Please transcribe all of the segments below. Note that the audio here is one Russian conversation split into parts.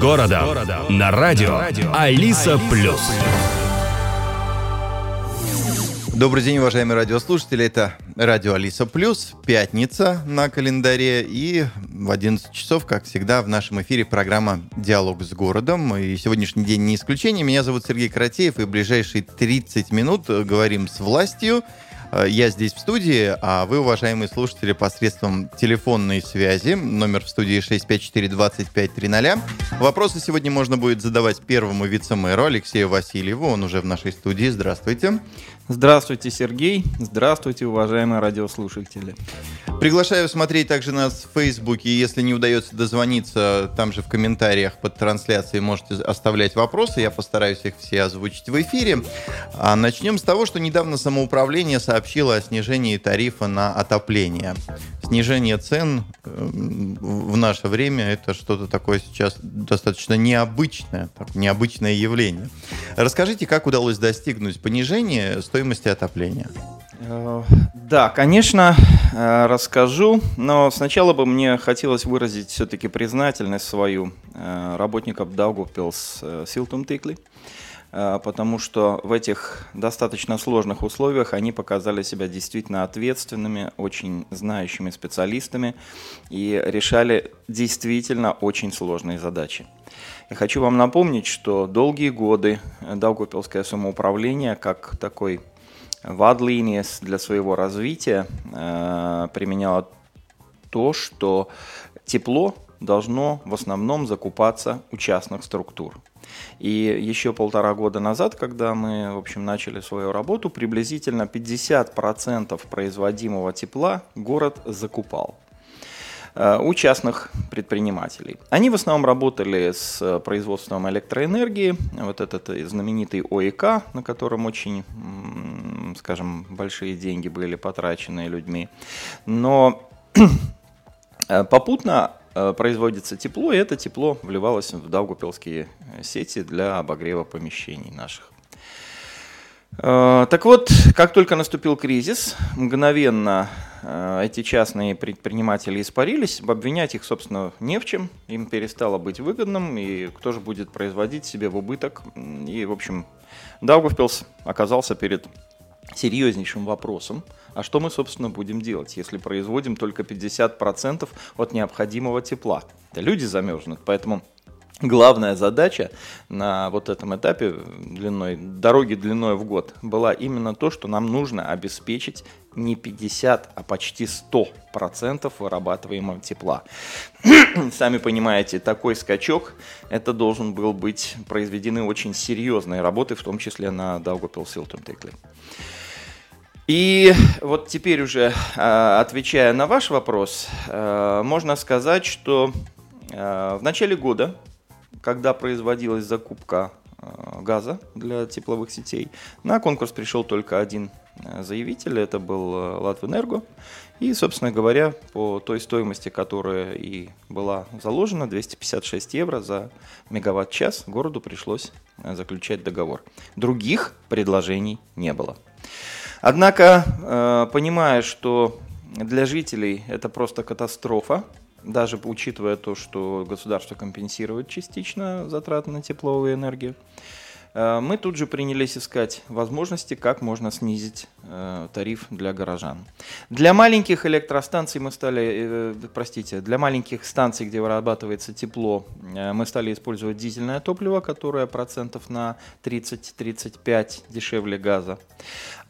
городом» на радио Алиса Плюс. Добрый день, уважаемые радиослушатели. Это радио Алиса Плюс, пятница на календаре. И в 11 часов, как всегда, в нашем эфире программа «Диалог с городом». И сегодняшний день не исключение. Меня зовут Сергей Каратеев, и в ближайшие 30 минут говорим с властью – я здесь в студии, а вы, уважаемые слушатели, посредством телефонной связи, номер в студии 654-2530. Вопросы сегодня можно будет задавать первому вице-мэру Алексею Васильеву, он уже в нашей студии. Здравствуйте. Здравствуйте, Сергей. Здравствуйте, уважаемые радиослушатели. Приглашаю смотреть также нас в Фейсбуке. Если не удается дозвониться, там же в комментариях под трансляцией можете оставлять вопросы. Я постараюсь их все озвучить в эфире. А начнем с того, что недавно самоуправление сообщило о снижении тарифа на отопление. Снижение цен эм, в наше время это что-то такое сейчас достаточно необычное, необычное явление. Расскажите, как удалось достигнуть понижения стоимости отопления? Э, да, конечно, э, расскажу, но сначала бы мне хотелось выразить все-таки признательность свою э, работникам Даугавпилс Силтум Тикли, потому что в этих достаточно сложных условиях они показали себя действительно ответственными, очень знающими специалистами и решали действительно очень сложные задачи. Я хочу вам напомнить, что долгие годы Даугавпилское самоуправление, как такой Вадлиниес для своего развития э, применяла то, что тепло должно в основном закупаться у частных структур. И еще полтора года назад, когда мы, в общем, начали свою работу, приблизительно 50% производимого тепла город закупал. Э, у частных предпринимателей. Они в основном работали с э, производством электроэнергии, вот этот э, знаменитый ОИК, на котором очень, скажем, большие деньги были потрачены людьми. Но попутно производится тепло, и это тепло вливалось в даугупилские сети для обогрева помещений наших. Так вот, как только наступил кризис, мгновенно эти частные предприниматели испарились, обвинять их, собственно, не в чем, им перестало быть выгодным, и кто же будет производить себе в убыток. И, в общем, Даугавпилс оказался перед серьезнейшим вопросом, а что мы, собственно, будем делать, если производим только 50% от необходимого тепла? Это люди замерзнут, поэтому главная задача на вот этом этапе длиной, дороги длиной в год была именно то, что нам нужно обеспечить не 50, а почти 100% процентов вырабатываемого тепла. Сами понимаете, такой скачок, это должен был быть произведены очень серьезные работы, в том числе на Daugavpils Silton Текли. И вот теперь уже, а, отвечая на ваш вопрос, а, можно сказать, что а, в начале года когда производилась закупка газа для тепловых сетей, на конкурс пришел только один э, заявитель, это был э, Латвэнерго. И, собственно говоря, по той стоимости, которая и была заложена, 256 евро за мегаватт-час, городу пришлось заключать договор. Других предложений не было. Однако, понимая, что для жителей это просто катастрофа, даже учитывая то, что государство компенсирует частично затраты на тепловую энергию, э, мы тут же принялись искать возможности, как можно снизить э, тариф для горожан. Для маленьких электростанций мы стали, э, простите, для маленьких станций, где вырабатывается тепло, мы стали использовать дизельное топливо, которое процентов на 30-35 дешевле газа.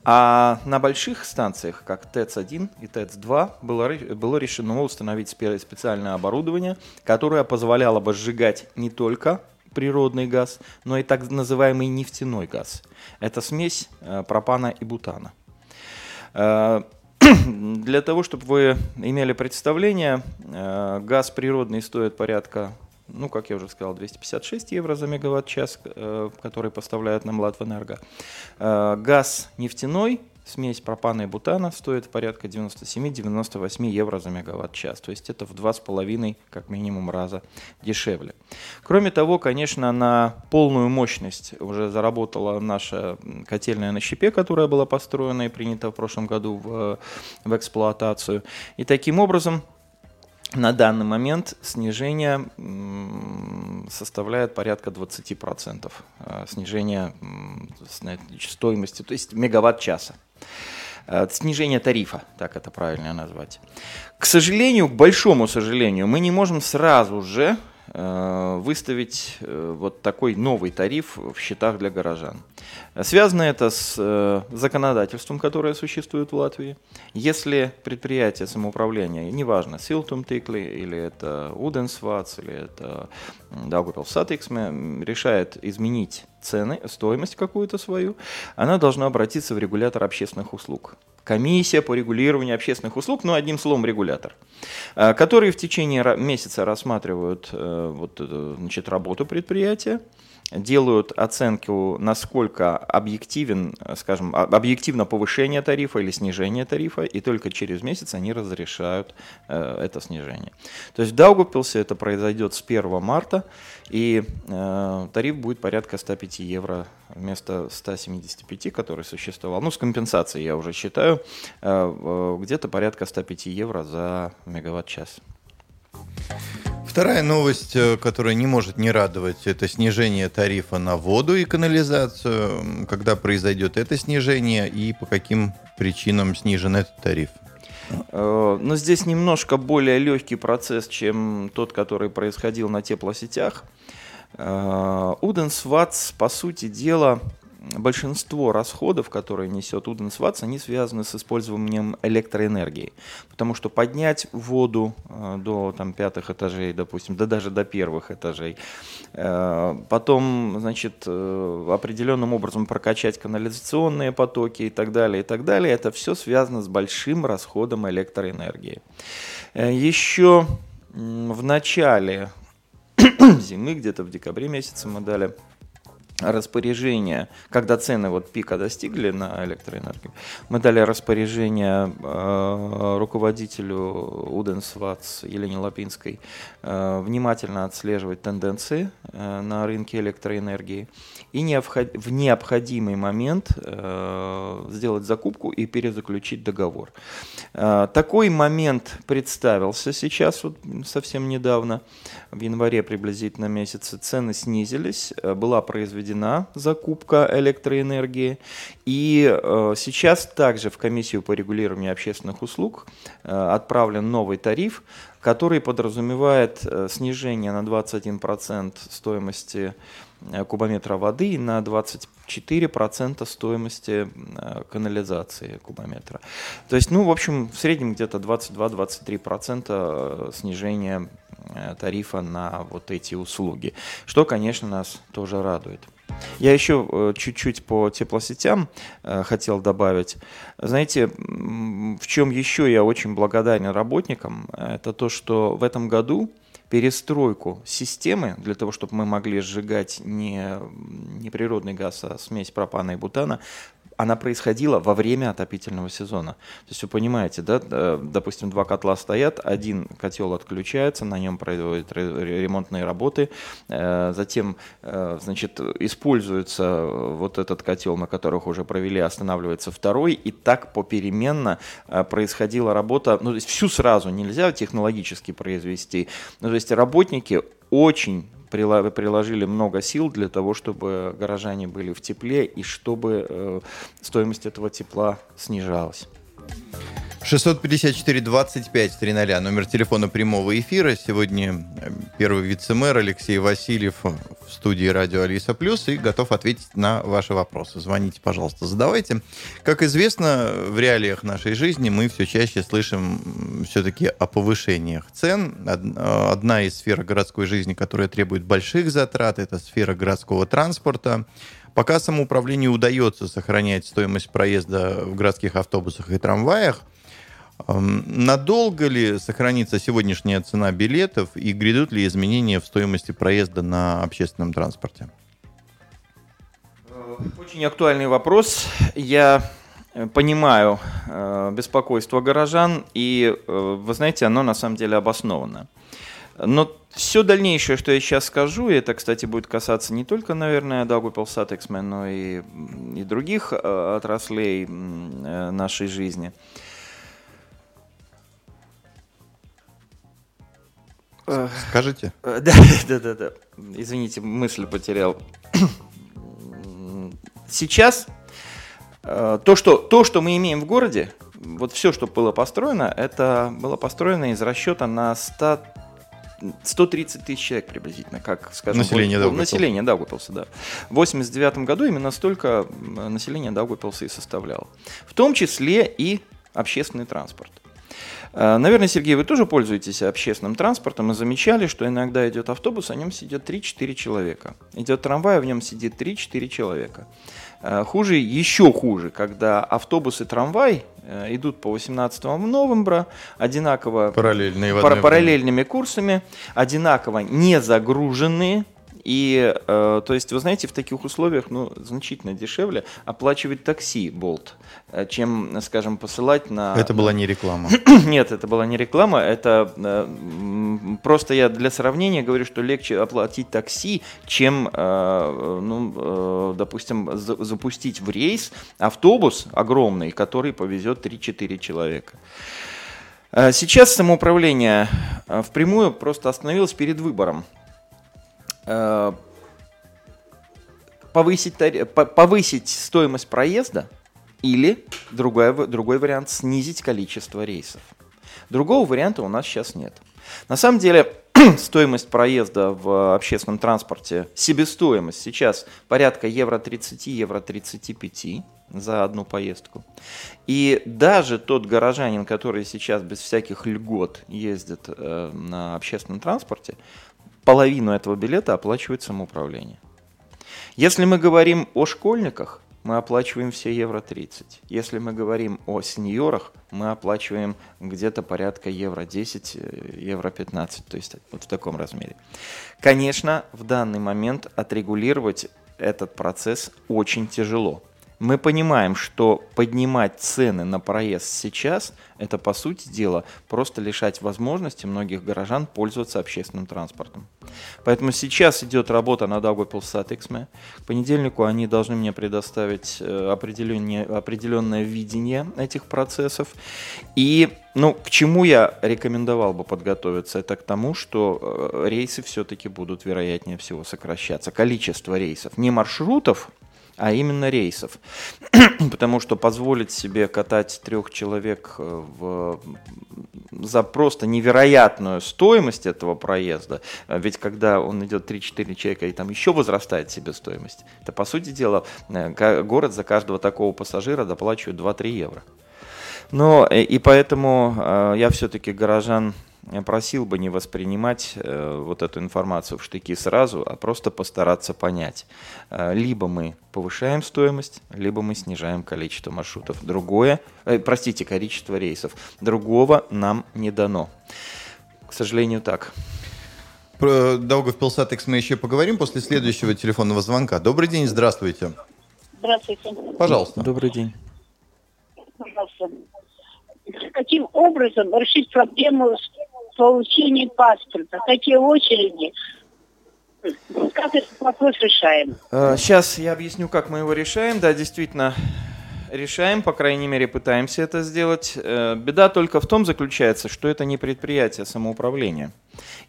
А на больших станциях, как ТЭЦ-1 и ТЭЦ-2, было, было решено установить специальное оборудование, которое позволяло бы сжигать не только природный газ, но и так называемый нефтяной газ. Это смесь э, пропана и бутана. Э, для того, чтобы вы имели представление, э, газ природный стоит порядка ну, как я уже сказал, 256 евро за мегаватт-час, который поставляет нам Латвэнерго. Газ нефтяной, смесь пропана и бутана стоит порядка 97-98 евро за мегаватт-час. То есть это в 2,5 как минимум раза дешевле. Кроме того, конечно, на полную мощность уже заработала наша котельная на щепе, которая была построена и принята в прошлом году в, в эксплуатацию. И таким образом на данный момент снижение составляет порядка 20% снижения стоимости, то есть мегаватт-часа. Снижение тарифа, так это правильно назвать. К сожалению, к большому сожалению, мы не можем сразу же Э, выставить э, вот такой новый тариф в счетах для горожан. Связано это с э, законодательством, которое существует в Латвии. Если предприятие самоуправления, неважно, Силтум Тикли, или это Уденсвац, или это Satiksme, решает изменить цены, стоимость какую-то свою, она должна обратиться в регулятор общественных услуг. Комиссия по регулированию общественных услуг, ну, одним словом, регулятор, э, которые в течение месяца рассматривают э, вот, значит, работу предприятия, делают оценку, насколько объективен, скажем, объективно повышение тарифа или снижение тарифа, и только через месяц они разрешают э, это снижение. То есть в Даугавпилсе это произойдет с 1 марта, и э, тариф будет порядка 105 евро вместо 175, который существовал. Ну, с компенсацией я уже считаю, э где-то порядка 105 евро за мегаватт-час. Вторая новость, э, которая не может не радовать, это снижение тарифа на воду и канализацию. Когда произойдет это снижение и по каким причинам снижен этот тариф? Э, но здесь немножко более легкий процесс, чем тот, который происходил на теплосетях. Уденсвац, по сути дела, большинство расходов, которые несет Уденсвац, они связаны с использованием электроэнергии. Потому что поднять воду э, до там, пятых этажей, допустим, да даже до первых этажей, э, потом, значит, э, определенным образом прокачать канализационные потоки и так далее, и так далее, это все связано с большим расходом электроэнергии. Еще в начале зимы, где-то в декабре месяце мы дали распоряжение, когда цены вот пика достигли на электроэнергию, мы дали распоряжение э, руководителю Уденсвац Елене Лапинской э, внимательно отслеживать тенденции э, на рынке электроэнергии и необход, в необходимый момент э, сделать закупку и перезаключить договор. Э, такой момент представился сейчас, вот совсем недавно, в январе приблизительно месяце, цены снизились, э, была произведена закупка электроэнергии, и э, сейчас также в комиссию по регулированию общественных услуг э, отправлен новый тариф, который подразумевает э, снижение на 21% стоимости Э, кубометра воды и на 24% стоимости э, канализации кубометра. То есть, ну, в общем, в среднем где-то 22-23% э, снижения тарифа на вот эти услуги, что, конечно, нас тоже радует. Я еще чуть-чуть по теплосетям хотел добавить. Знаете, в чем еще я очень благодарен работникам, это то, что в этом году перестройку системы для того, чтобы мы могли сжигать не, не природный газ, а смесь пропана и бутана, она происходила во время отопительного сезона. То есть вы понимаете, да, допустим, два котла стоят, один котел отключается, на нем производят ремонтные работы, э, затем, э, значит, используется вот этот котел, на которых уже провели, останавливается второй, и так попеременно э, происходила работа, ну, то есть всю сразу нельзя технологически произвести, ну, то есть работники очень приложили много сил для того, чтобы горожане были в тепле и чтобы э, стоимость этого тепла снижалась. 654 25 300, номер телефона прямого эфира. Сегодня э, первый вице-мэр Алексей Васильев в студии радио Алиса Плюс и готов ответить на ваши вопросы. Звоните, пожалуйста, задавайте. Как известно, в реалиях нашей жизни мы все чаще слышим все-таки о повышениях цен. Одна из сфер городской жизни, которая требует больших затрат, это сфера городского транспорта. Пока самоуправлению удается сохранять стоимость проезда в городских автобусах и трамваях, Надолго ли сохранится сегодняшняя цена билетов и грядут ли изменения в стоимости проезда на общественном транспорте? Э, очень актуальный вопрос. Я э, понимаю э, беспокойство горожан, и, вы знаете, оно на самом деле обосновано. Но все дальнейшее, что я сейчас скажу, и это, кстати, будет касаться не только, наверное, Daugavpils Satexmen, но и, и других отраслей нашей жизни – Скажите? Да, да, да, да. Извините, мысль потерял. Сейчас то, что, то, что мы имеем в городе, вот все, что было построено, это было построено из расчета на 100 130 тысяч человек приблизительно, как, скажем, население Даугавпилса. Население Даугавпилса, да. В 89 году именно столько населения Даугавпилса и составляло. В том числе и общественный транспорт. Э, наверное, Сергей, вы тоже пользуетесь общественным транспортом и замечали, что иногда идет автобус, о нем сидят 3-4 человека. Идет трамвай, а в нем сидит 3-4 человека. Э, хуже, еще хуже, когда автобус и трамвай э, идут по 18 в Новембра, одинаково пар, параллельными курсами, одинаково не загруженные, и, э, то есть, вы знаете, в таких условиях, ну, значительно дешевле оплачивать такси Болт, э, чем, скажем, посылать на... Это была не реклама. Нет, это была не реклама, это э, просто я для сравнения говорю, что легче оплатить такси, чем, э, ну, э, допустим, за, запустить в рейс автобус огромный, который повезет 3-4 человека. Э, сейчас самоуправление э, впрямую просто остановилось перед выбором. Э, повысить, повысить стоимость проезда или другой, другой вариант снизить количество рейсов. Другого варианта у нас сейчас нет. На самом деле стоимость проезда в общественном транспорте, себестоимость сейчас порядка евро 30, евро 35 за одну поездку. И даже тот горожанин, который сейчас без всяких льгот ездит э, на общественном транспорте, половину этого билета оплачивает самоуправление. Если мы говорим о школьниках, мы оплачиваем все евро 30. Если мы говорим о сеньорах, мы оплачиваем где-то порядка евро 10, э, евро 15, то есть вот в таком размере. Конечно, в данный момент отрегулировать этот процесс очень тяжело мы понимаем, что поднимать цены на проезд сейчас – это, по сути дела, просто лишать возможности многих горожан пользоваться общественным транспортом. Поэтому сейчас идет работа над Daugavpils К понедельнику они должны мне предоставить э, определенное, определенное видение этих процессов. И ну, к чему я рекомендовал бы подготовиться? Это к тому, что э, рейсы все-таки будут, вероятнее всего, сокращаться. Количество рейсов, не маршрутов, а именно рейсов. Потому что позволить себе катать трех человек э, в, за просто невероятную стоимость этого проезда, э, ведь когда он идет 3-4 человека и там еще возрастает себестоимость, это по сути дела э, город за каждого такого пассажира доплачивает 2-3 евро. Но и поэтому я все-таки горожан просил бы не воспринимать э, вот эту информацию в штыки сразу, а просто постараться понять. Э, либо мы повышаем стоимость, либо мы снижаем количество маршрутов. Другое, э, простите, количество рейсов. Другого нам не дано. К сожалению, так. Про Даугавпилсатекс мы еще поговорим после следующего телефонного звонка. Добрый день, здравствуйте. Здравствуйте. Пожалуйста. Добрый день. Пожалуйста. Каким образом решить проблему с получении паспорта. Какие очереди? Как этот вопрос решаем? Сейчас э, я объясню, как мы его решаем. Да, действительно, решаем, по крайней мере, пытаемся это сделать. Э, беда только в том заключается, что это не предприятие самоуправления.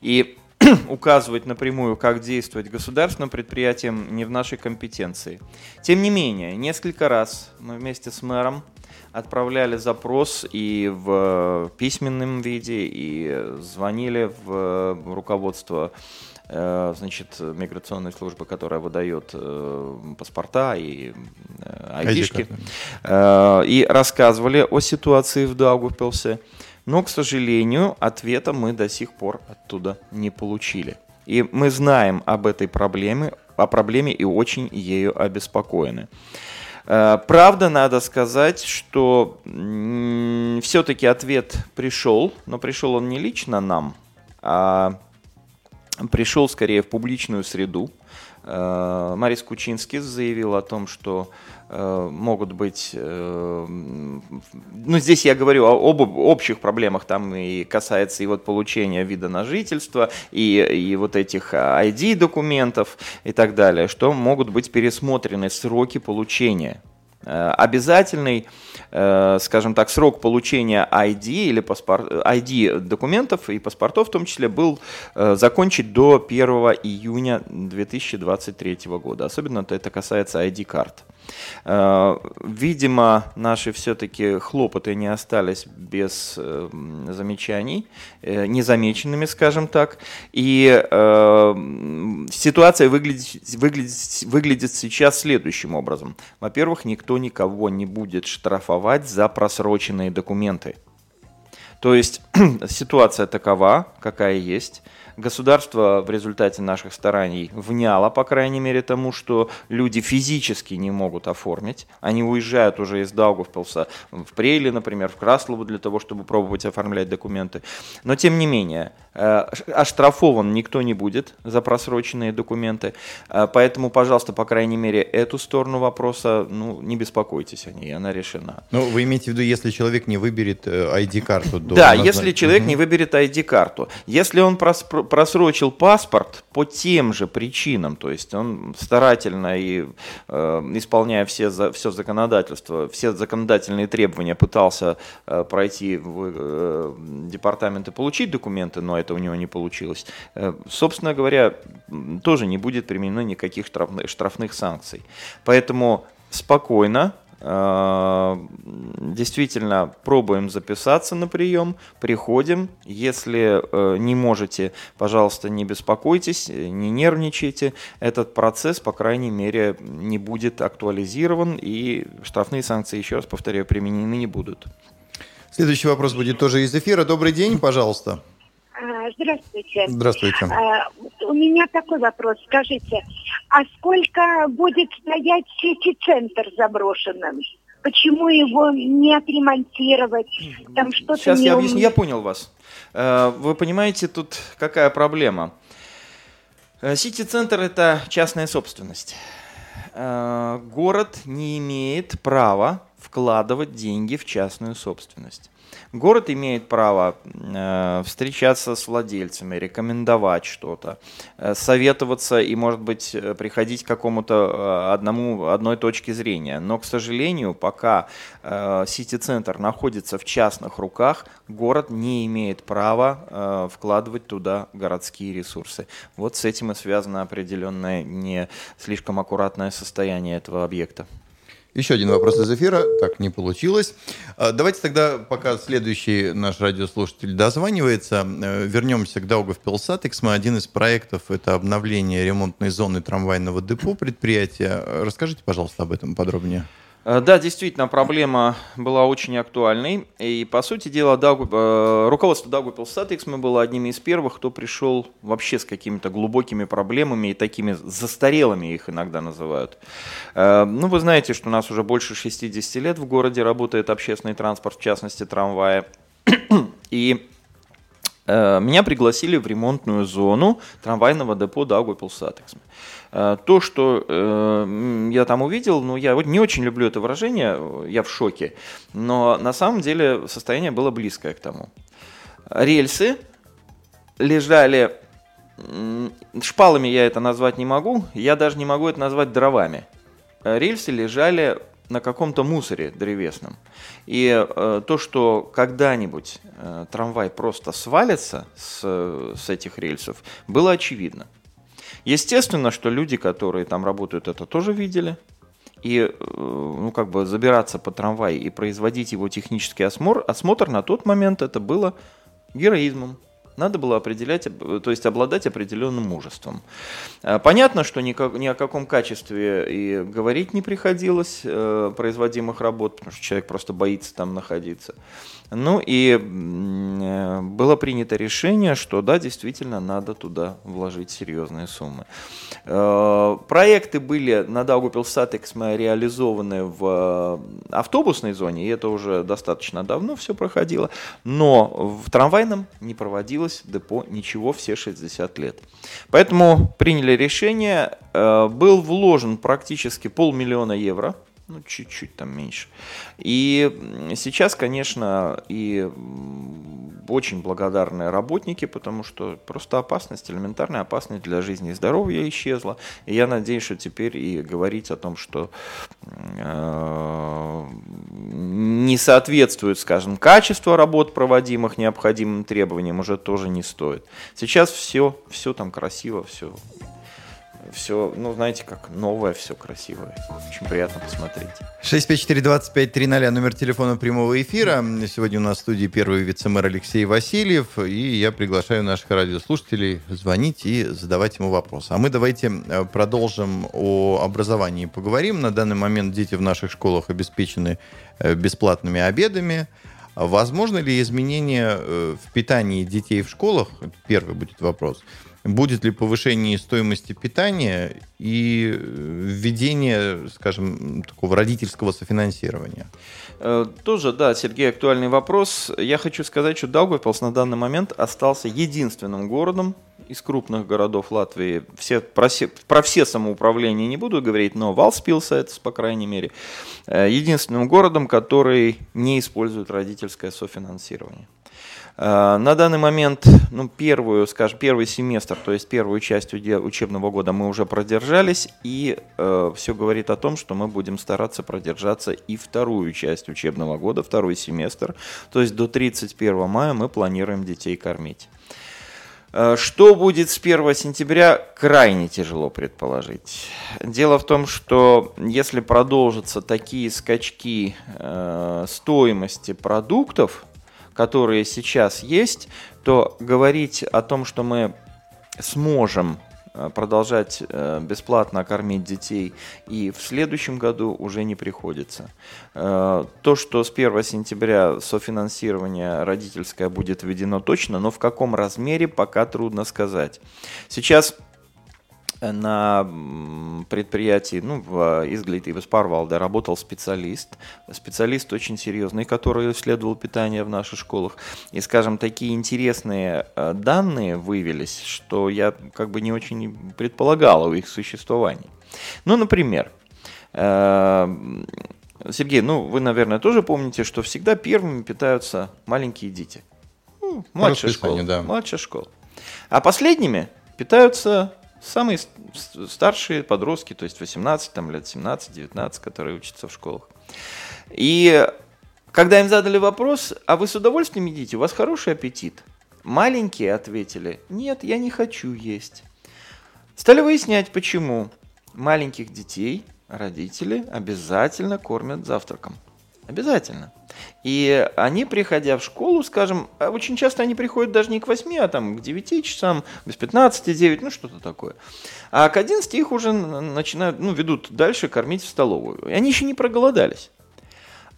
И указывать напрямую, как действовать государственным предприятиям, не в нашей компетенции. Тем не менее, несколько раз мы вместе с мэром отправляли запрос и в письменном виде, и звонили в руководство э, значит, миграционной службы, которая выдает э, паспорта и э, айдишки, и рассказывали о ситуации в Даугавпилсе. Но, к сожалению, ответа мы до сих пор оттуда не получили. И мы знаем об этой проблеме, о проблеме и очень ею обеспокоены. Э, правда, надо сказать, что все-таки ответ пришел, но пришел он не лично нам, а пришел скорее в публичную среду. Э, Марис Кучинский заявил о том, что э, могут быть, ну здесь я говорю об общих проблемах, там и касается и вот получения вида на жительство, и, и вот этих ID-документов и так далее, что могут быть пересмотрены сроки получения Обязательный, скажем так, срок получения ID или паспорт, ID документов и паспортов в том числе был закончить до 1 июня 2023 года. Особенно это касается ID-карт. Э, видимо, наши все-таки хлопоты не остались без э, замечаний, э, незамеченными, скажем так. И ситуация выглядит, выглядит, выглядит сейчас следующим образом. Во-первых, никто никого не будет штрафовать за просроченные документы. То есть ситуация такова, какая есть. Государство в результате наших стараний вняло, по крайней мере, тому, что люди физически не могут оформить. Они уезжают уже из Даугавпилса в Прейле, например, в Краслову для того, чтобы пробовать оформлять документы. Но, тем не менее, оштрафован никто не будет за просроченные документы. Э, поэтому, пожалуйста, по крайней мере, эту сторону вопроса, ну, не беспокойтесь о ней, она решена. Ну, вы имеете в виду, если человек не выберет ID-карту? Э, да, если человек угу. не выберет ID-карту. Если он просрочил паспорт по тем же причинам, то есть он старательно и э, исполняя все, за, все законодательство, все законодательные требования пытался э, пройти в э, департамент и получить документы, но это это у него не получилось. Э, собственно говоря, тоже не будет применено никаких штрафных, штрафных санкций. Поэтому спокойно, э, действительно пробуем записаться на прием, приходим. Если э, не можете, пожалуйста, не беспокойтесь, не нервничайте. Этот процесс, по крайней мере, не будет актуализирован и штрафные санкции, еще раз повторяю, применены не будут. Следующий вопрос будет тоже из эфира. Добрый день, пожалуйста. Здравствуйте. Здравствуйте. А, у меня такой вопрос. Скажите, а сколько будет стоять сети-центр заброшенным? Почему его не отремонтировать? Там что-то Сейчас не я объясню. Я понял вас. Э, вы понимаете, тут какая проблема? Э, сити-центр – это частная собственность. Э, город не имеет права вкладывать деньги в частную собственность. Город имеет право э, встречаться с владельцами, рекомендовать что-то, э, советоваться и, может быть, э, приходить к какому-то одному, одной точке зрения. Но, к сожалению, пока сити-центр находится в частных руках, город не имеет права вкладывать туда городские ресурсы. Вот с этим и связано определенное не слишком аккуратное состояние этого объекта. Еще один вопрос из эфира. Так, не получилось. А, давайте тогда, пока следующий наш радиослушатель дозванивается, э, вернемся к Даугавпилсатекс. Мы один из проектов — это обновление ремонтной зоны трамвайного депо предприятия. Расскажите, пожалуйста, об этом подробнее. Э, да, действительно, проблема была очень актуальной. И, по сути дела, Дагу, э, руководство Daugavpils мы было одними из первых, кто пришел вообще с какими-то глубокими проблемами и такими застарелыми их иногда называют. Э, ну, вы знаете, что у нас уже больше 60 лет в городе работает общественный транспорт, в частности, трамваи. И меня пригласили в ремонтную зону трамвайного депо Daugavpils Э, то, что э, я там увидел, ну, я не очень люблю это выражение, я в шоке, но на самом деле состояние было близкое к тому. Рельсы лежали, шпалами я это назвать не могу, я даже не могу это назвать дровами. Рельсы лежали на каком-то мусоре древесном. И э, то, что когда-нибудь э, трамвай просто свалится с, с этих рельсов, было очевидно. Естественно, что люди, которые там работают, это тоже видели. И э, ну, как бы забираться по трамвай и производить его технический осмотр, осмотр на тот момент это было героизмом. Надо было определять, то есть обладать определенным мужеством. Э, понятно, что ни, о каком качестве и говорить не приходилось э, производимых работ, потому что человек просто боится там находиться. Ну и э, было принято решение, что да, действительно надо туда вложить серьезные суммы. Э, проекты были на Даугупилсатекс реализованы в автобусной зоне, и это уже достаточно давно все проходило, но в трамвайном не проводилось депо ничего все 60 лет. Поэтому приняли решение, был вложен практически полмиллиона евро ну, чуть-чуть там меньше. И сейчас, конечно, и очень благодарные работники, потому что просто опасность, элементарная опасность для жизни и здоровья исчезла. И я надеюсь, что теперь и говорить о том, что э, не соответствует, скажем, качество работ, проводимых необходимым требованиям, уже тоже не стоит. Сейчас все, все там красиво, все все, ну, знаете, как новое, все красивое. Очень приятно посмотреть. 654-2530, номер телефона прямого эфира. Сегодня у нас в студии первый вице-мэр Алексей Васильев, и я приглашаю наших радиослушателей звонить и задавать ему вопросы. А мы давайте э, продолжим о образовании поговорим. На данный момент дети в наших школах обеспечены э, бесплатными обедами. Возможно ли изменение э, в питании детей в школах? Первый будет вопрос будет ли повышение стоимости питания и э, введение, скажем, такого родительского софинансирования? Э, тоже, да, Сергей, актуальный вопрос. Я хочу сказать, что Даугавпилс на данный момент остался единственным городом из крупных городов Латвии. Все, про, все, про все самоуправления не буду говорить, но Валспилса это, по крайней мере, э, единственным городом, который не использует родительское софинансирование. Э, на данный момент, ну, первую, скажем, первый семестр, то есть первую часть учебного года мы уже продержались, и э, все говорит о том, что мы будем стараться продержаться и вторую часть учебного года, второй семестр, то есть до 31 мая мы планируем детей кормить. Э, что будет с 1 сентября, крайне тяжело предположить. Дело в том, что если продолжатся такие скачки э, стоимости продуктов, которые сейчас есть, то говорить о том, что мы сможем э, продолжать э, бесплатно кормить детей и в следующем году уже не приходится. Э, то, что с 1 сентября софинансирование родительское будет введено точно, но в каком размере пока трудно сказать. Сейчас на предприятии, ну, в Изглитības Парвалде работал специалист, специалист очень серьезный, который исследовал питание в наших школах. И, скажем, такие интересные э, данные вывелись, что я как бы не очень предполагал о их существовании. Ну, например, э, Сергей, ну, вы, наверное, тоже помните, что всегда первыми питаются маленькие дети. Ну, младшая школа. Да. Младшая школа. А последними питаются Самые старшие подростки, то есть 18 там, лет, 17-19, которые учатся в школах. И когда им задали вопрос, а вы с удовольствием едите, у вас хороший аппетит? Маленькие ответили, нет, я не хочу есть. Стали выяснять, почему. Маленьких детей родители обязательно кормят завтраком. Обязательно. И они, приходя в школу, скажем, а очень часто они приходят даже не к 8, а там к 9 часам, без 15, 9, ну что-то такое. А к 11 их уже начинают, ну, ведут дальше кормить в столовую. И они еще не проголодались.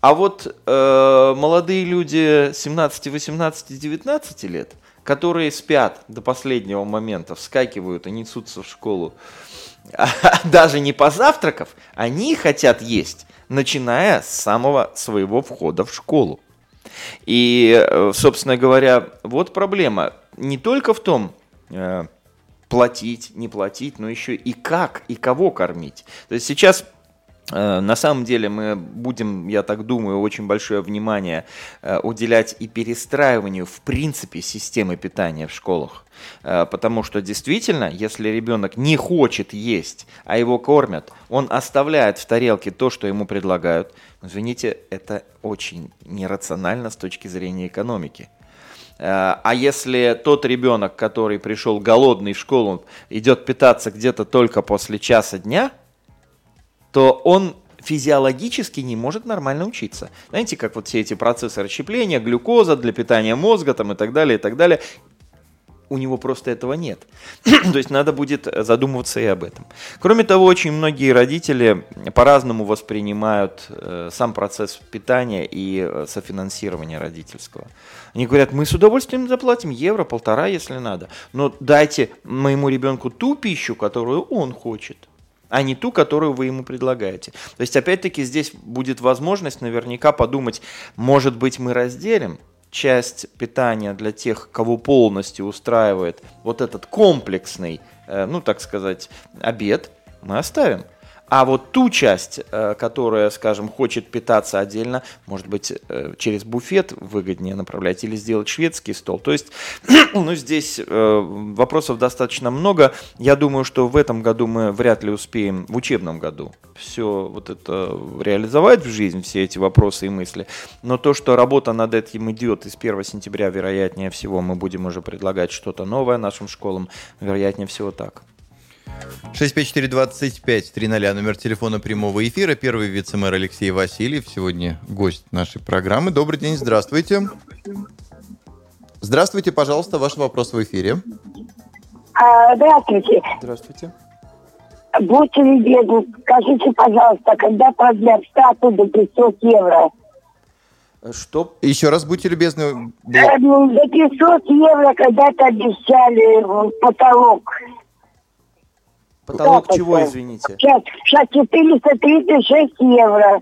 А вот э, молодые люди 17, 18, 19 лет, которые спят до последнего момента, вскакивают и несутся в школу, даже не позавтракав, они хотят есть начиная с самого своего входа в школу. И, э, собственно говоря, вот проблема не только в том, э, платить, не платить, но еще и как, и кого кормить. То есть сейчас на самом деле мы будем, я так думаю, очень большое внимание э, уделять и перестраиванию в принципе системы питания в школах. Э, потому что действительно, если ребенок не хочет есть, а его кормят, он оставляет в тарелке то, что ему предлагают. Извините, это очень нерационально с точки зрения экономики. А если тот ребенок, который пришел голодный в школу, идет питаться где-то только после часа дня – то он физиологически не может нормально учиться. Знаете, как вот все эти процессы расщепления, глюкоза для питания мозга там, и так далее, и так далее. У него просто этого нет. То есть надо будет задумываться и об этом. Кроме того, очень многие родители по-разному воспринимают э, сам процесс питания и э, софинансирования родительского. Они говорят, мы с удовольствием заплатим евро, полтора, если надо. Но дайте моему ребенку ту пищу, которую он хочет а не ту, которую вы ему предлагаете. То есть, опять-таки, здесь будет возможность наверняка подумать, может быть, мы разделим часть питания для тех, кого полностью устраивает вот этот комплексный, э, ну, так сказать, обед, мы оставим. А вот ту часть, э, которая, скажем, хочет питаться отдельно, может быть, э, через буфет выгоднее направлять или сделать шведский стол. То есть, ну, здесь э, вопросов достаточно много. Я думаю, что в этом году мы вряд ли успеем, в учебном году, все вот это реализовать в жизнь, все эти вопросы и мысли. Но то, что работа над этим идет, и с 1 сентября, вероятнее всего, мы будем уже предлагать что-то новое нашим школам, вероятнее всего так. 65425 300, номер телефона прямого эфира. Первый вице-мэр Алексей Васильев, сегодня гость нашей программы. Добрый день, здравствуйте. Здравствуйте, пожалуйста, ваш вопрос в эфире. А, здравствуйте. Здравствуйте. Будьте любезны, скажите, пожалуйста, когда продлят статус до 500 евро? Что? Еще раз будьте любезны. Э, ну, До 500 евро когда-то обещали э, потолок. Потолок Да, чего, извините? Сейчас, сейчас 436 евро.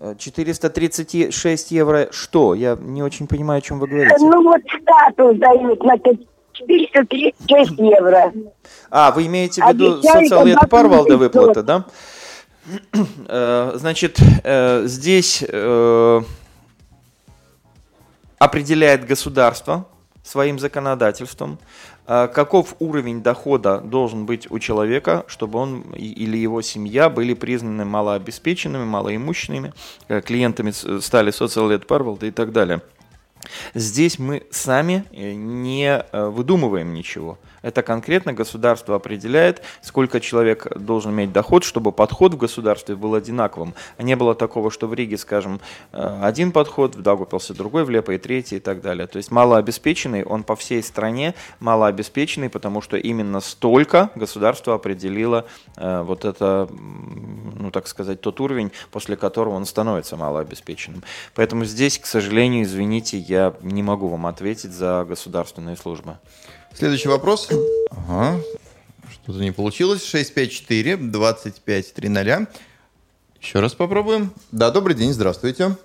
Э, 436 евро что? Я не очень понимаю, о чем вы говорите. Ну вот статус дают на 436 евро. А, вы имеете в виду когда-то парвалда на выплаты, да? Э, Значит, э, здесь э, определяет государство своим законодательством, э, каков уровень дохода должен быть у человека, чтобы он или его семья были признаны малообеспеченными, малоимущенными, э, клиентами с- стали социалет парвалда и так далее. Здесь мы сами э, не э, выдумываем ничего. Это конкретно государство определяет, сколько человек должен иметь доход, чтобы подход в государстве был одинаковым. Не было такого, что в Риге, скажем, э, один подход, в Даугавпилсе другой, в Лепо и третий и так далее. То есть малообеспеченный, он по всей стране малообеспеченный, потому что именно столько государство определило э, вот это, ну так сказать, тот уровень, после которого он становится малообеспеченным. Поэтому здесь, к сожалению, извините, я не могу вам ответить за государственные службы. Следующий вопрос. Ага. Что-то не получилось. 654 25 300. Еще раз попробуем. Да, добрый день, здравствуйте.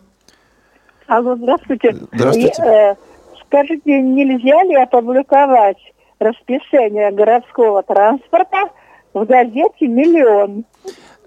Алло, здравствуйте. Здравствуйте. И, э, скажите, нельзя ли опубликовать расписание городского транспорта в газете «Миллион»,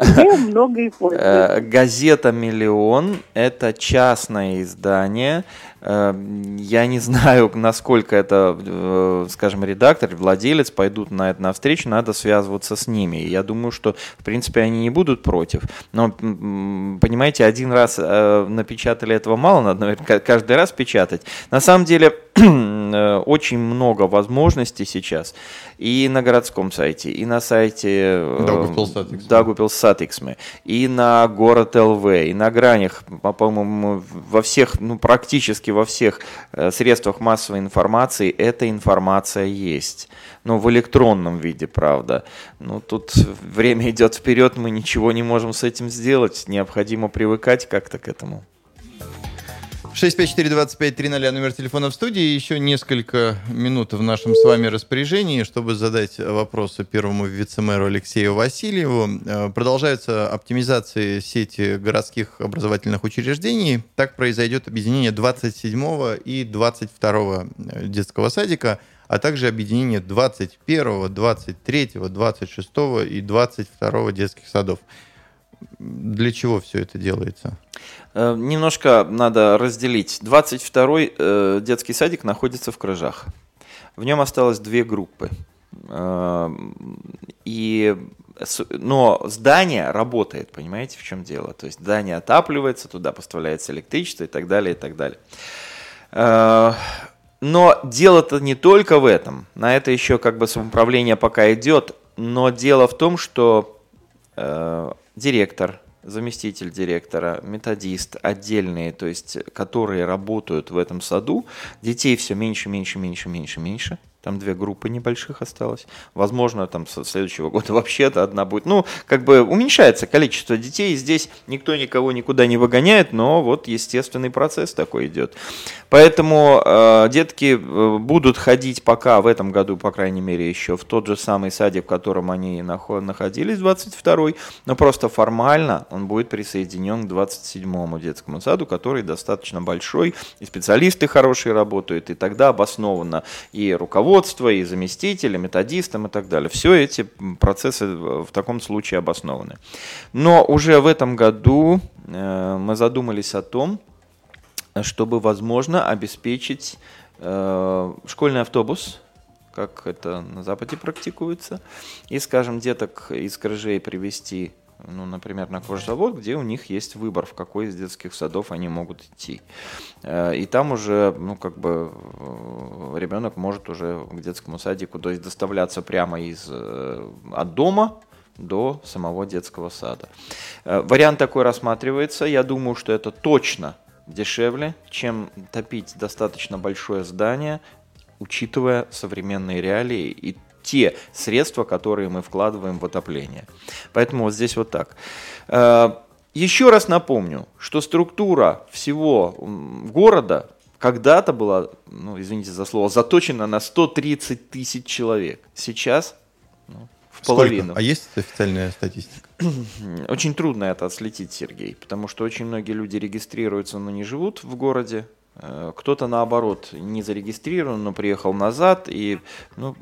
где много и? Э, Газета «Миллион» — это частное издание. Э, Я не знаю, насколько это, э, скажем, редактор, владелец пойдут на это навстречу, надо связываться с ними. Я думаю, что, в принципе, они не будут против. Но, понимаете, один раз э, напечатали этого мало, надо, наверное, ка- каждый раз печатать. На самом деле, э, очень много возможностей сейчас и на городском сайте, и на сайте. Daugavpils.Satiksme, и на город ЛВ, и на гранях, по- по-моему, во всех, ну, практически во всех э, средствах массовой информации эта информация есть. Но в электронном виде, правда. Ну, тут время идет вперед, мы ничего не можем с этим сделать. Необходимо привыкать как-то к этому. 654 25 300, номер телефона в студии. Еще несколько минут в нашем с вами распоряжении, чтобы задать вопросы первому вице-мэру Алексею Васильеву. Э, Продолжаются оптимизации сети городских образовательных учреждений. Так произойдет объединение 27 и 22 детского садика, а также объединение 21, 23, 26 и 22 детских садов. Для чего все это делается? Э, Немножко надо разделить. 22-й э, детский садик находится в Крыжах. В нем осталось две группы. Э, И, но здание работает, понимаете, в чем дело? То есть здание отапливается, туда поставляется электричество и так далее, и так далее. Но дело-то не только в этом. На это еще как бы самоуправление пока идет. Но дело в том, что директор, заместитель директора, методист, отдельные, то есть, которые работают в этом саду, детей все меньше, меньше, меньше, меньше, меньше. Там две группы небольших осталось. Возможно, там со следующего года вообще-то одна будет. Ну, как бы уменьшается количество детей. Здесь никто никого никуда не выгоняет, но вот естественный процесс такой идет. Поэтому э, детки э, будут ходить пока в этом году, по крайней мере, еще в тот же самый садик, в котором они нахо- находились, 22-й, но просто формально он будет присоединен к 27-му детскому саду, который достаточно большой, и специалисты хорошие работают, и тогда обоснованно и руководство руководство, и заместители, методистам и так далее. Все эти процессы в таком случае обоснованы. Но уже в этом году э, мы задумались о том, чтобы, возможно, обеспечить э, школьный автобус, как это на Западе практикуется, и, скажем, деток из крыжей привести ну, например, на кожзавод, где у них есть выбор, в какой из детских садов они могут идти. Э, и там уже, ну, как бы, э, ребенок может уже к детскому садику, то есть доставляться прямо из, э, от дома до самого детского сада. Вариант такой рассматривается. Я думаю, что это точно дешевле, чем топить достаточно большое здание, учитывая современные реалии и те средства, которые мы вкладываем в отопление. Поэтому вот здесь вот так. Э, еще раз напомню, что структура всего города когда-то была, ну, извините за слово, заточена на 130 тысяч человек. Сейчас ну, в Сколько? половину. А есть официальная статистика? Очень трудно это отследить, Сергей, потому что очень многие люди регистрируются, но не живут в городе. Э, кто-то наоборот не зарегистрирован, но приехал назад и ну,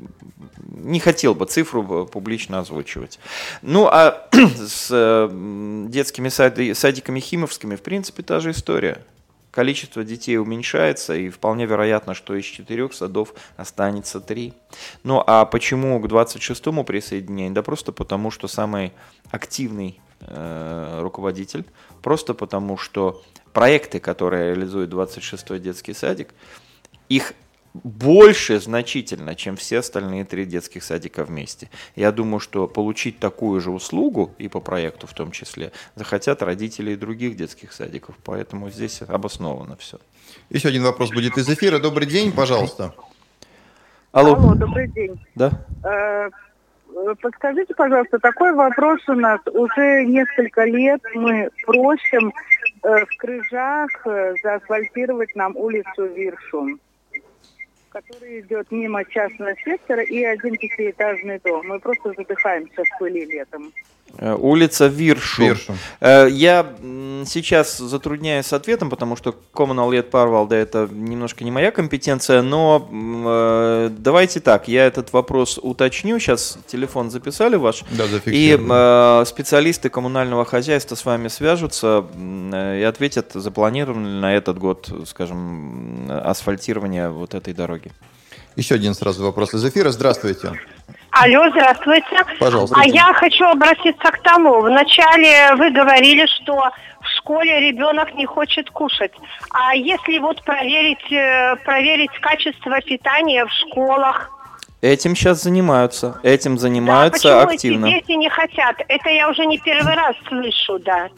не хотел бы цифру публично озвучивать. Ну а с э, детскими садиками химовскими в принципе та же история. Количество детей уменьшается, и вполне вероятно, что из четырех садов останется три. Ну а почему к 26-му присоединению? Да просто потому, что самый активный э, руководитель, просто потому, что проекты, которые реализует 26-й детский садик, их больше значительно, чем все остальные три детских садика вместе. Я думаю, что получить такую же услугу, и по проекту в том числе, захотят родители и других детских садиков. Поэтому здесь обосновано все. Еще один вопрос будет из эфира. Добрый день, пожалуйста. Алло. Алло, добрый день. Да? Э, подскажите, пожалуйста, такой вопрос у нас. Уже несколько лет мы просим э, в Крыжах э, заасфальтировать нам улицу Виршу который идет мимо частного сектора и один пятиэтажный дом. Мы просто задыхаемся в пыли летом. Э, улица Виршу. Виршу. Э, я сейчас затрудняюсь с ответом, потому что Коммунал Лет Парвалда это немножко не моя компетенция, но э, давайте так, я этот вопрос уточню. Сейчас телефон записали ваш. Да, И э, специалисты коммунального хозяйства с вами свяжутся и ответят, запланировано ли на этот год, скажем, асфальтирование вот этой дороги. Еще один сразу вопрос из эфира. Здравствуйте. Алло, здравствуйте. Пожалуйста. А я хочу обратиться к тому. Вначале вы говорили, что в школе ребенок не хочет кушать. А если вот проверить, э, проверить качество питания в школах? Этим сейчас занимаются. Этим занимаются да, почему активно. Эти дети не хотят? Это я уже не первый раз слышу, да.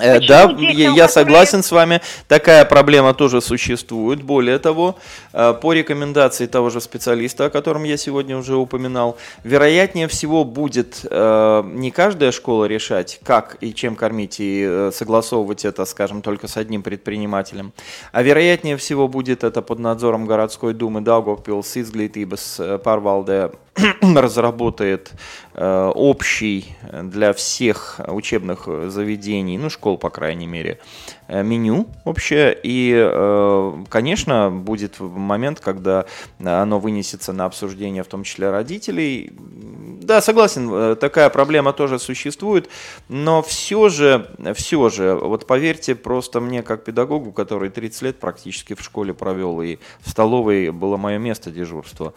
Э, да, детям, я согласен с вами. Такая проблема тоже существует. Более того, э, по рекомендации того же специалиста, о котором я сегодня уже упоминал, вероятнее всего будет э, не каждая школа решать, как и чем кормить, и согласовывать это, скажем, только с одним предпринимателем, а вероятнее всего будет это под надзором городской думы Даугавпилс, Изглитибас, Парвалде разработает общий для всех учебных заведений, ну, школ, по крайней мере, Э, меню общее, и, э, конечно, будет момент, когда оно вынесется на обсуждение, в том числе родителей. Да, согласен, э, такая проблема тоже существует, но все же, все же, вот поверьте просто мне, как педагогу, который 30 лет практически в школе провел, и в столовой было мое место дежурства,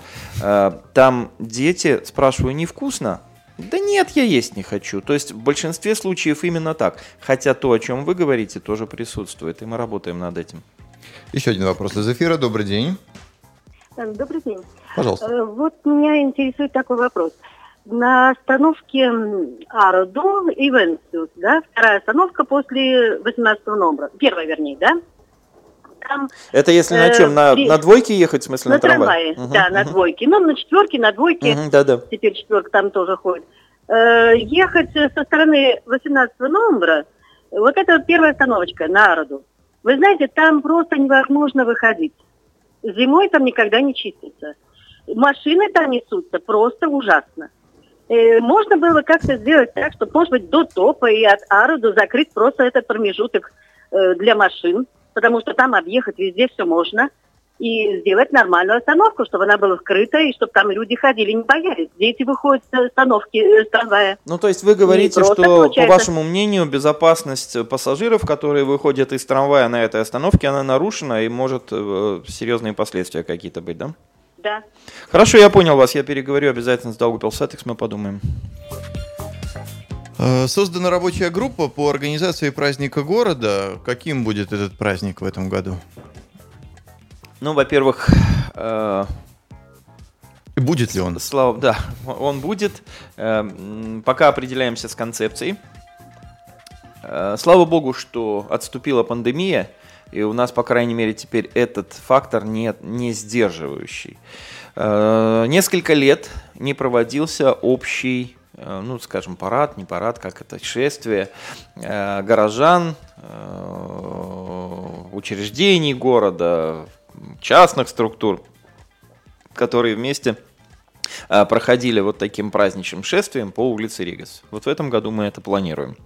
там дети, спрашиваю, невкусно? Да нет, я есть не хочу. То есть в большинстве случаев именно так. Хотя то, о чем вы говорите, тоже присутствует, и мы работаем над этим. Еще один вопрос из эфира. Добрый день. Э, добрый день. Пожалуйста. Э, вот меня интересует такой вопрос. На остановке Ароду и Венсиус, да, вторая остановка после 18 номера, первая, вернее, да? Там, Это если на чем? На, на двойке ехать, в смысле, на, на трамвае? Угу, да, угу. на двойке. Ну, на четверке, на двойке. Угу, да, да. Теперь четверка там тоже ходит. Э, ехать со стороны 18 номера, вот это вот первая остановочка на Ароду. Вы знаете, там просто невозможно выходить. Зимой там никогда не чистится. Машины там несутся просто ужасно. Э, можно было как-то сделать так, чтобы, может быть, до топа и от Ароду закрыть просто этот промежуток э, для машин потому что там объехать везде все можно. и сделать нормальную остановку, чтобы она была скрыта, и чтобы там люди ходили, не боялись. Дети выходят с остановки э, с трамвая. Ну, то есть вы говорите, что, по получается- вашему мнению, безопасность пассажиров, которые выходят из трамвая на этой остановке, она нарушена и может э, серьезные последствия какие-то быть, да? Да. Хорошо, я понял вас, я переговорю обязательно с Даугавпилсатекс, мы подумаем. Э, Создана рабочая группа по организации праздника города. Каким будет этот праздник в этом году? Ну, во-первых, э, будет ли он? Слава, да, он будет. Э, Пока определяемся с концепцией. Э, Слава богу, что отступила пандемия, и у нас, по крайней мере, теперь этот фактор не, не сдерживающий. Несколько лет не проводился общий, ну, скажем, парад, не парад, как это, шествие э, горожан, э, учреждений города, частных структур, которые вместе проходили вот таким праздничным шествием по улице Ригас. Вот в этом году мы это планируем.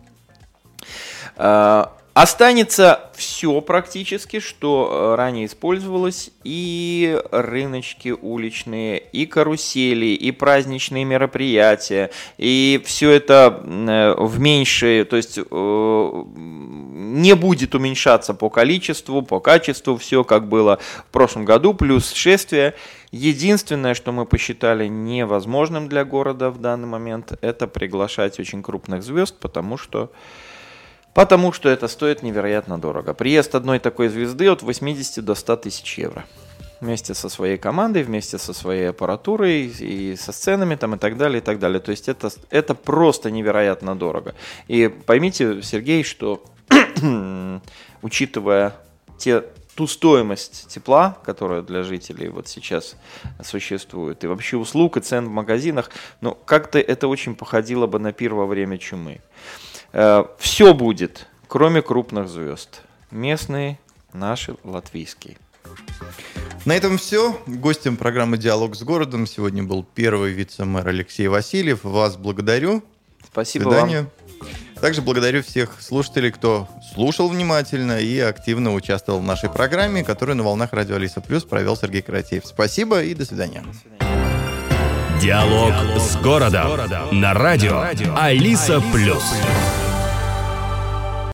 Останется все практически, что э, ранее использовалось, и рыночки уличные, и карусели, и праздничные мероприятия, и все это э, в меньшее, то есть э, не будет уменьшаться по количеству, по качеству, все как было в прошлом году, плюс шествие. Единственное, что мы посчитали невозможным для города в данный момент, это приглашать очень крупных звезд, потому что Потому что это стоит невероятно дорого. Приезд одной такой звезды от 80 до 100 тысяч евро. Вместе со своей командой, вместе со своей аппаратурой и со сценами там и так далее, и так далее. То есть это, это просто невероятно дорого. И поймите, Сергей, что учитывая те, ту стоимость тепла, которая для жителей вот сейчас существует, и вообще услуг и цен в магазинах, ну, как-то это очень походило бы на пир во время чумы. Все будет, кроме крупных звезд. Местные, наши, латвийские. На этом все. Гостем программы «Диалог с городом» сегодня был первый вице-мэр Алексей Васильев. Вас благодарю. Спасибо До свидания. Также благодарю всех слушателей, кто слушал внимательно и активно участвовал в нашей программе, которую на волнах радио Алиса Плюс провел Сергей Каратеев. Спасибо и до свидания. Диалог с городом на радио Алиса Плюс.